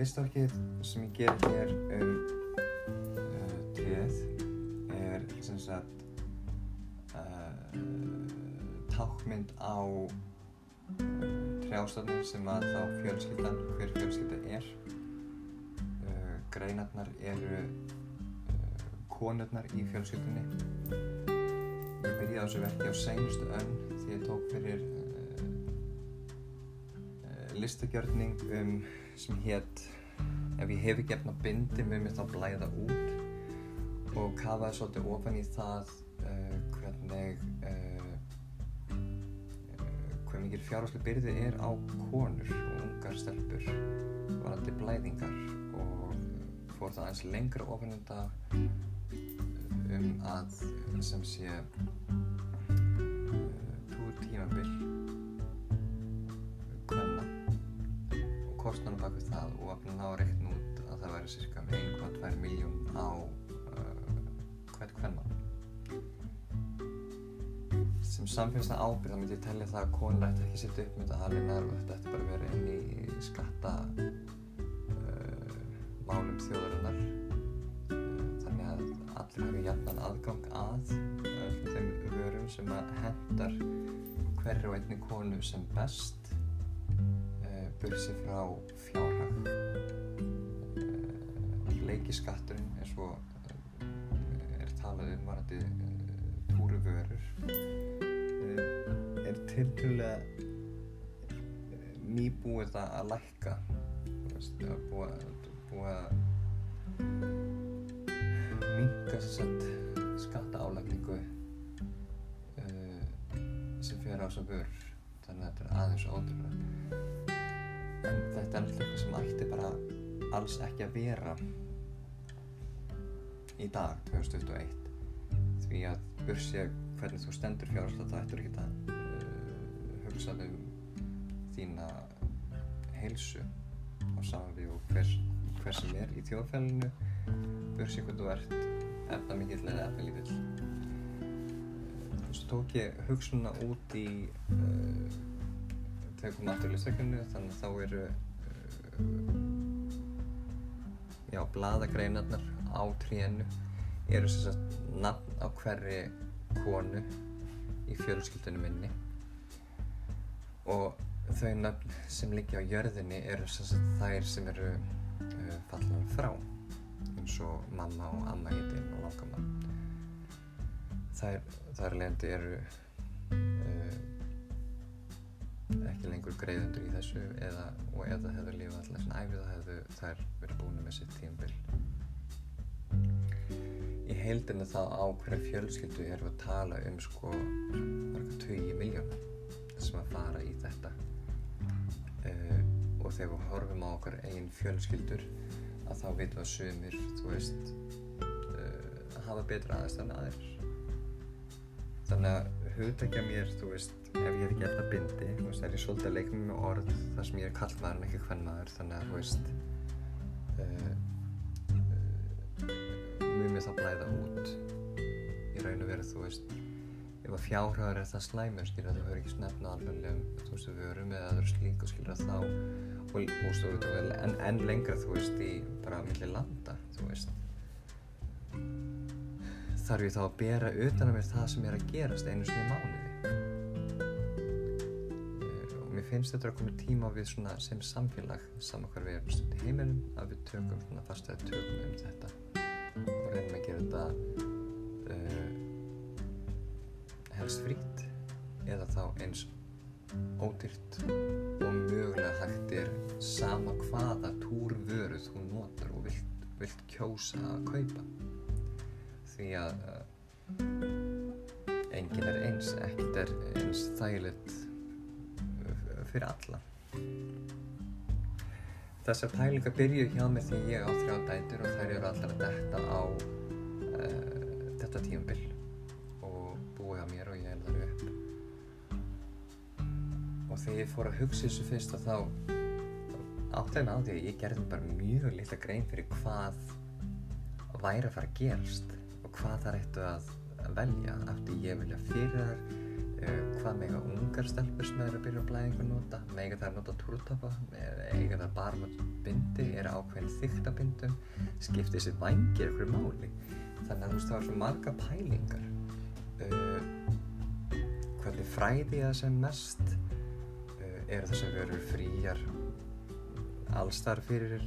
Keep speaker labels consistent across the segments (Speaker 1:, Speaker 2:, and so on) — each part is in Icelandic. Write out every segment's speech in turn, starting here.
Speaker 1: listverkið sem ég gerir hér um uh, tréð er sem sagt uh, tákmynd á uh, trjástofnum sem að þá fjölskyldan, hver fjölskylda er. Uh, greinarnar eru uh, konurnar í fjölskyldunni. Ég byrjaði á þessu verki á seinustu önn því ég tók fyrir uh, listagjörning um, sem hétt ef ég hef ekki efna bindi með mér þá blæða út. Og kafaði svolítið ofan í það uh, hvernig uh, uh, hver mikil fjárháslega byrði er á konur og ungar stelpur varandi blæðingar. Og fór það eins lengra ofan um þetta um að sem sé uh, trú tímabil og kostnarnar bak við það og að ná að reikna út að það væri cirka 1,2 miljón á uh, hvert hvernmann sem samfélagslega ábyrð þá myndi ég tellja það að konur ætti ekki að setja upp með þetta alinar og þetta ætti bara að vera inn í skatta uh, málum þjóðarinnar. Uh, þannig að allir hafi jafnan aðgang að öllum þeim vörum sem að hendar hverju einni konu sem best. uh, bursi frá fjárhag. Uh, leikiskatturinn eins og uh, er talað um varandi uh, túru vörur. Uh, er tiltrúlega nýbúið það að lækka þú veist, að að minka skatta álagningu uh, sem fyrir á þessar vörur. Þannig að þetta er aðeins ótrúlega en þetta er alltaf eitthvað sem ætti bara alls ekki að vera í dag 2021 því að bursja hvernig þú stendur fjárháslega það ættur ekki að uh, hugsa um þína heilsu. Á samanví og hver, hver sem er í þjóðfælinu bursja hvernig þú ert efna mikill eða efna lítill svo tók ég hugsunna út í uh, aftur í listverkinu þannig að þá eru uh, já, bladagreinarnar á trénu eru sem sagt nafn á hverri konu í fjölskyldunum minni. Og þau nafn sem liggja á jörðinni eru sem sagt þær sem eru uh, fallan frá eins og mamma og amma hitinn og langamma þær, þær leðandi eru ekki lengur greiðundur í þessu eða, og ef það hefur lífað alltaf svona æfið þá hefðu þær verið búin með sitt tíumbil í heildinu þá á hverja fjölskyldu erum við að tala um sko marga 20 miljóna sem að fara í þetta. Uh, og þegar við horfum á okkar einn fjölskyldur að þá veitum við að sumir þú veist uh, hafa betra aðeins en aðeins þannig að hugtækja mér þú veist ef ég hef ekki eftir bindi þú veist er ég svolítið að leika mig með orð þar sem ég er kallmaður en ekki hvernmaður þannig að þú veist uh, mjög mér þá blæða út. Í raun og veru þú veist ef að fjárhæður er það slæmur skilur þú hefur ekki snefna alveg þú veist við verum eða öðru slík og skilur þá og, og stóðu en, en lengra þú veist í bara millir landa þú veist þarf ég þá að bera utan að mér það sem er að gerast einu sinni í mánuði. Og mér finnst þetta að koma tíma við svona sem samfélag saman hver við erum stund í heiminum að við tökum svona fastlega tökum um þetta og reynum að gera þetta uh, helst frýtt eða þá eins ódýrt og mögulega hægt er sama hvaða túrvöru þú notar og vilt, vilt kjósa að kaupa því að uh, enginn er eins ekkert er eins þægilegt fyrir alla. Þessar pælingar byrju hjá mig því ég á þrjá dætur og þær eru allar að detta á uh, þetta tíumbill og búið á mér og ég held það upp. Og þegar ég fór að hugsa þessu fyrst og þá áttæðin á því að ég gerði bara mjög lilla grein fyrir hvað væri að fara að gerast og hvað það ættu að velja? Aftur ég vilja fyrir þar uh, hvað mega ungar stelpur sem er að byrja á blæðingu nota? Mega að nota túrtapa? Eiga það bara nota bindi? Er ákveðin þyktabindum skiptir þessi vangir ykkur máli? Þannig að þú veist það var svo marga pælingar. Uh, hvernig fræði það sem mest? Uh, er þess að veru fríjar allstar fyrir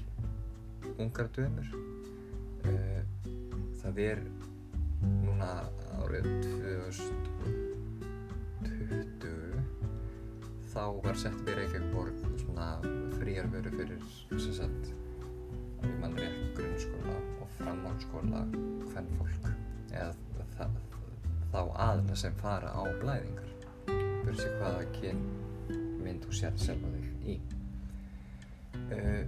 Speaker 1: ungar dömur? Uh, það er núna árið 2020 þá var sett við Reykjavík svona fríarveru fyrir sem sagt við mann rétt grunnskóla og framhaldsskóla hvern fólk eða það, þá aðla sem fara á blæðingar. Fyrir sig hvaða kyn mynd þú sér selva þig í. Uh,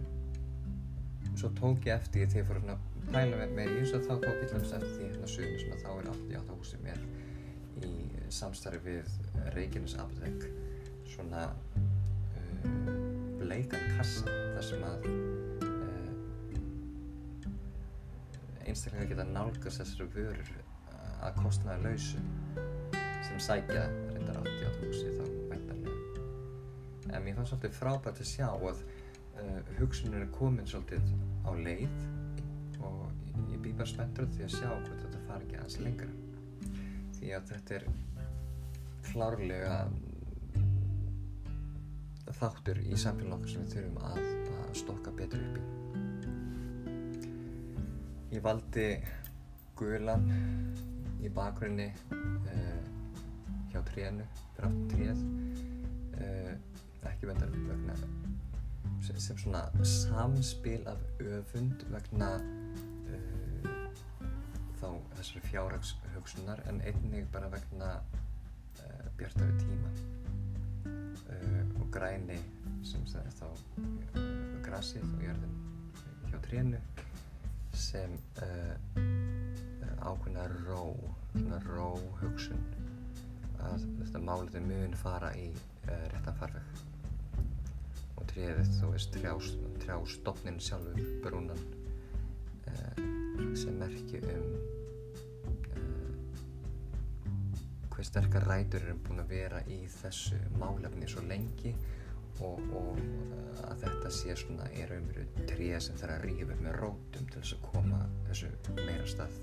Speaker 1: svo tók ég eftir því þegar ég fór að pæla með mér í þessu þá tók ég til dæmis eftir því hérna suðinu sem að þá er allt í átt áhusi með í samstarfi við Reykjanes Apotek svona uh, bleikan kassa þar sem að uh, einstaklega geta nálgast þessari vörur að kostnaði lausu sem sækja reyndar átt í átt áhusi þá væntanlega. En mér fannst svolítið frábært að sjá að uh, hugsunum er komin svolítið á leið ég bara spenntur því að sjá hvort þetta fari ekki aðeins lengra. Því að þetta er klárlega þáttur í samfélag sem við þurfum að, að stokka betur upp í. Ég valdi gulan í bakgrunni uh, hjá trénu brátt tréð uh, ekki vendar vegna sem, sem svona samspil af öfund vegna þá þessari fjárhagshugsunar en einnig bara vegna uh, bjartari tíma. Uh, og græni sem það er þá grasið og jörðin hjá trénu sem ákveðna ró svona ró hugsun að þetta málið mun fara í réttan farveg. Og tréðið þú veist trjástofnin sjálfur brúnan uh, sem merki um hvað sterkar rætur eru búin að vera í þessu málefni svo lengi og, og uh, að þetta sé svona er umveru tréð sem þarf að rífa með rótum til þess að koma þessu meira stað